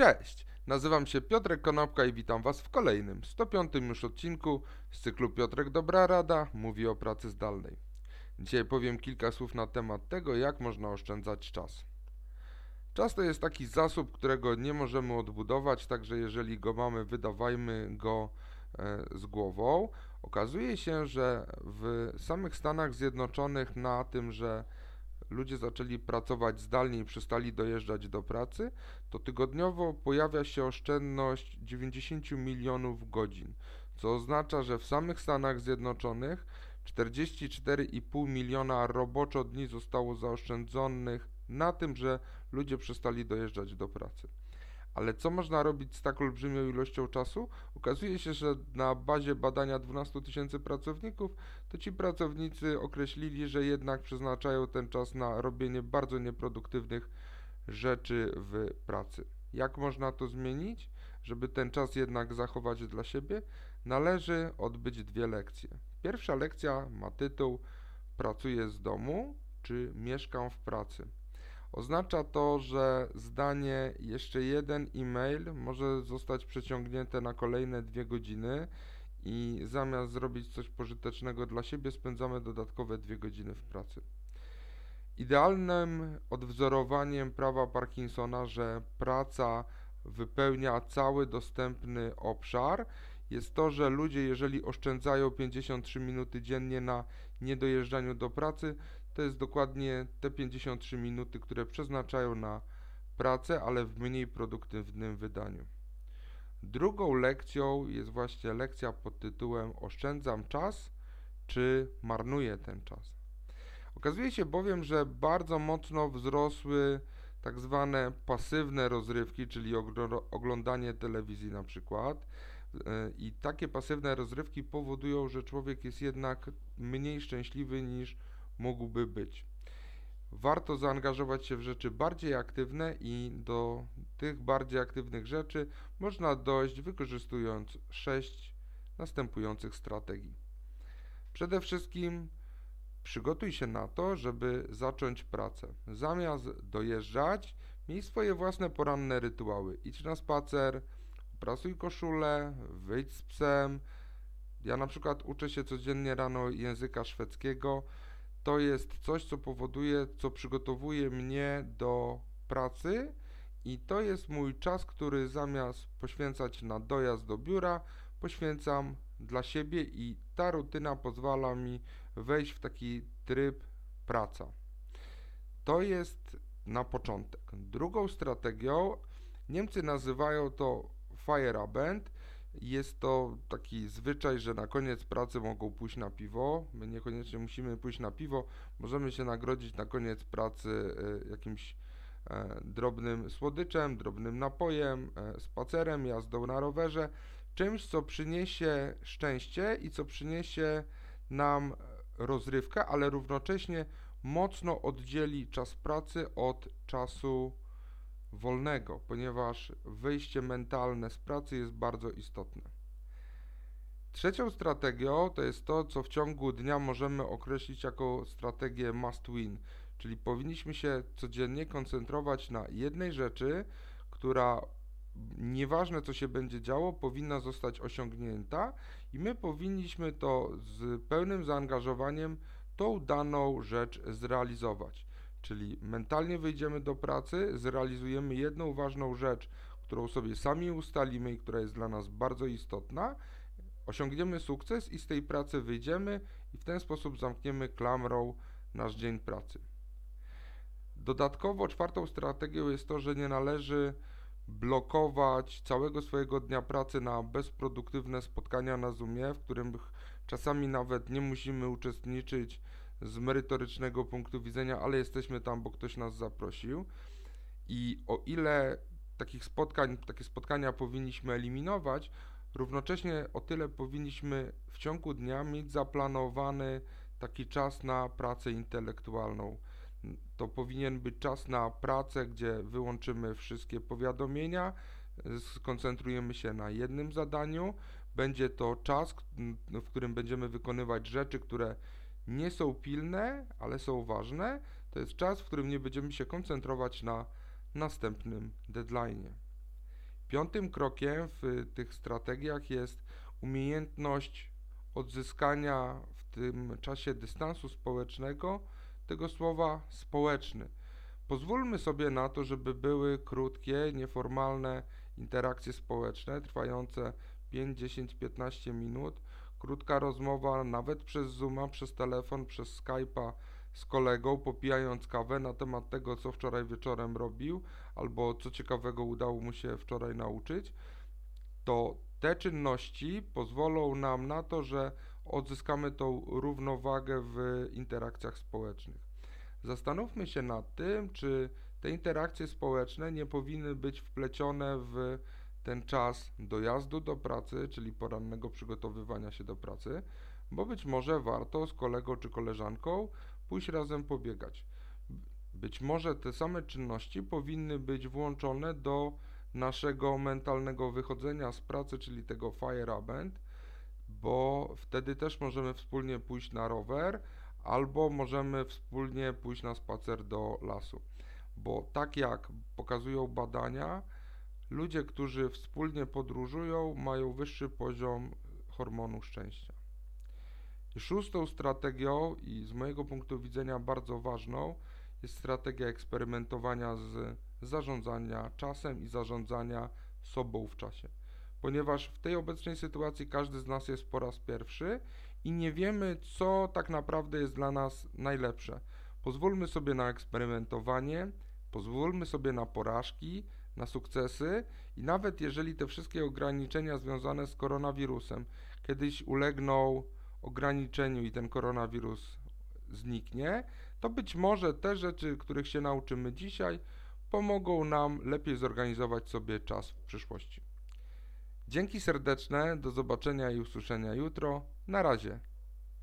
Cześć, nazywam się Piotrek Konopka i witam Was w kolejnym, 105 już odcinku z cyklu Piotrek Dobra Rada mówi o pracy zdalnej. Dzisiaj powiem kilka słów na temat tego, jak można oszczędzać czas. Czas to jest taki zasób, którego nie możemy odbudować, także jeżeli go mamy, wydawajmy go e, z głową. Okazuje się, że w samych Stanach Zjednoczonych na tym, że ludzie zaczęli pracować zdalnie i przestali dojeżdżać do pracy, to tygodniowo pojawia się oszczędność 90 milionów godzin, co oznacza, że w samych Stanach Zjednoczonych 44,5 miliona roboczo dni zostało zaoszczędzonych na tym, że ludzie przestali dojeżdżać do pracy. Ale co można robić z tak olbrzymią ilością czasu? Okazuje się, że na bazie badania 12 tysięcy pracowników, to ci pracownicy określili, że jednak przeznaczają ten czas na robienie bardzo nieproduktywnych rzeczy w pracy. Jak można to zmienić? Żeby ten czas jednak zachować dla siebie, należy odbyć dwie lekcje. Pierwsza lekcja ma tytuł Pracuję z domu czy mieszkam w pracy. Oznacza to, że zdanie jeszcze jeden e-mail może zostać przeciągnięte na kolejne dwie godziny i zamiast zrobić coś pożytecznego dla siebie, spędzamy dodatkowe dwie godziny w pracy. Idealnym odwzorowaniem prawa Parkinsona, że praca wypełnia cały dostępny obszar, jest to, że ludzie, jeżeli oszczędzają 53 minuty dziennie na niedojeżdżaniu do pracy, to jest dokładnie te 53 minuty, które przeznaczają na pracę, ale w mniej produktywnym wydaniu. Drugą lekcją jest właśnie lekcja pod tytułem Oszczędzam czas czy marnuję ten czas. Okazuje się bowiem, że bardzo mocno wzrosły tak zwane pasywne rozrywki, czyli oglądanie telewizji na przykład. E, I takie pasywne rozrywki powodują, że człowiek jest jednak mniej szczęśliwy niż mógłby być. Warto zaangażować się w rzeczy bardziej aktywne i do tych bardziej aktywnych rzeczy można dojść wykorzystując sześć następujących strategii. Przede wszystkim przygotuj się na to, żeby zacząć pracę. Zamiast dojeżdżać, miej swoje własne poranne rytuały. Idź na spacer, uprasuj koszulę, wyjdź z psem. Ja na przykład uczę się codziennie rano języka szwedzkiego to jest coś, co powoduje, co przygotowuje mnie do pracy i to jest mój czas, który zamiast poświęcać na dojazd do biura, poświęcam dla siebie i ta rutyna pozwala mi wejść w taki tryb praca. To jest na początek. Drugą strategią Niemcy nazywają to Feierabend jest to taki zwyczaj, że na koniec pracy mogą pójść na piwo. My niekoniecznie musimy pójść na piwo. Możemy się nagrodzić na koniec pracy e, jakimś e, drobnym słodyczem, drobnym napojem, e, spacerem, jazdą na rowerze, czymś, co przyniesie szczęście i co przyniesie nam rozrywkę, ale równocześnie mocno oddzieli czas pracy od czasu wolnego, ponieważ wyjście mentalne z pracy jest bardzo istotne. Trzecią strategią to jest to, co w ciągu dnia możemy określić jako strategię must win, czyli powinniśmy się codziennie koncentrować na jednej rzeczy, która nieważne co się będzie działo, powinna zostać osiągnięta i my powinniśmy to z pełnym zaangażowaniem tą daną rzecz zrealizować. Czyli mentalnie wyjdziemy do pracy, zrealizujemy jedną ważną rzecz, którą sobie sami ustalimy i która jest dla nas bardzo istotna, osiągniemy sukces i z tej pracy wyjdziemy i w ten sposób zamkniemy klamrą nasz dzień pracy. Dodatkowo czwartą strategią jest to, że nie należy blokować całego swojego dnia pracy na bezproduktywne spotkania na Zoomie, w którym czasami nawet nie musimy uczestniczyć z merytorycznego punktu widzenia, ale jesteśmy tam, bo ktoś nas zaprosił. I o ile takich spotkań, takie spotkania powinniśmy eliminować, równocześnie o tyle powinniśmy w ciągu dnia mieć zaplanowany taki czas na pracę intelektualną. To powinien być czas na pracę, gdzie wyłączymy wszystkie powiadomienia, skoncentrujemy się na jednym zadaniu. Będzie to czas, w którym będziemy wykonywać rzeczy, które nie są pilne, ale są ważne, to jest czas, w którym nie będziemy się koncentrować na następnym deadline. Piątym krokiem w tych strategiach jest umiejętność odzyskania w tym czasie dystansu społecznego tego słowa społeczny. Pozwólmy sobie na to, żeby były krótkie, nieformalne interakcje społeczne trwające 5, 10, 15 minut, krótka rozmowa nawet przez Zooma, przez telefon, przez Skype'a z kolegą, popijając kawę na temat tego, co wczoraj wieczorem robił, albo co ciekawego udało mu się wczoraj nauczyć, to te czynności pozwolą nam na to, że odzyskamy tą równowagę w interakcjach społecznych. Zastanówmy się nad tym, czy te interakcje społeczne nie powinny być wplecione w ten czas dojazdu do pracy, czyli porannego przygotowywania się do pracy, bo być może warto z kolegą czy koleżanką pójść razem pobiegać. Być może te same czynności powinny być włączone do naszego mentalnego wychodzenia z pracy, czyli tego fire abend, bo wtedy też możemy wspólnie pójść na rower albo możemy wspólnie pójść na spacer do lasu. Bo tak jak pokazują badania, ludzie, którzy wspólnie podróżują, mają wyższy poziom hormonu szczęścia. I szóstą strategią i z mojego punktu widzenia bardzo ważną jest strategia eksperymentowania z zarządzania czasem i zarządzania sobą w czasie. Ponieważ w tej obecnej sytuacji każdy z nas jest po raz pierwszy i nie wiemy, co tak naprawdę jest dla nas najlepsze. Pozwólmy sobie na eksperymentowanie, pozwólmy sobie na porażki, na sukcesy i nawet jeżeli te wszystkie ograniczenia związane z koronawirusem kiedyś ulegną ograniczeniu i ten koronawirus zniknie, to być może te rzeczy, których się nauczymy dzisiaj, pomogą nam lepiej zorganizować sobie czas w przyszłości. Dzięki serdeczne, do zobaczenia i usłyszenia jutro. Na razie.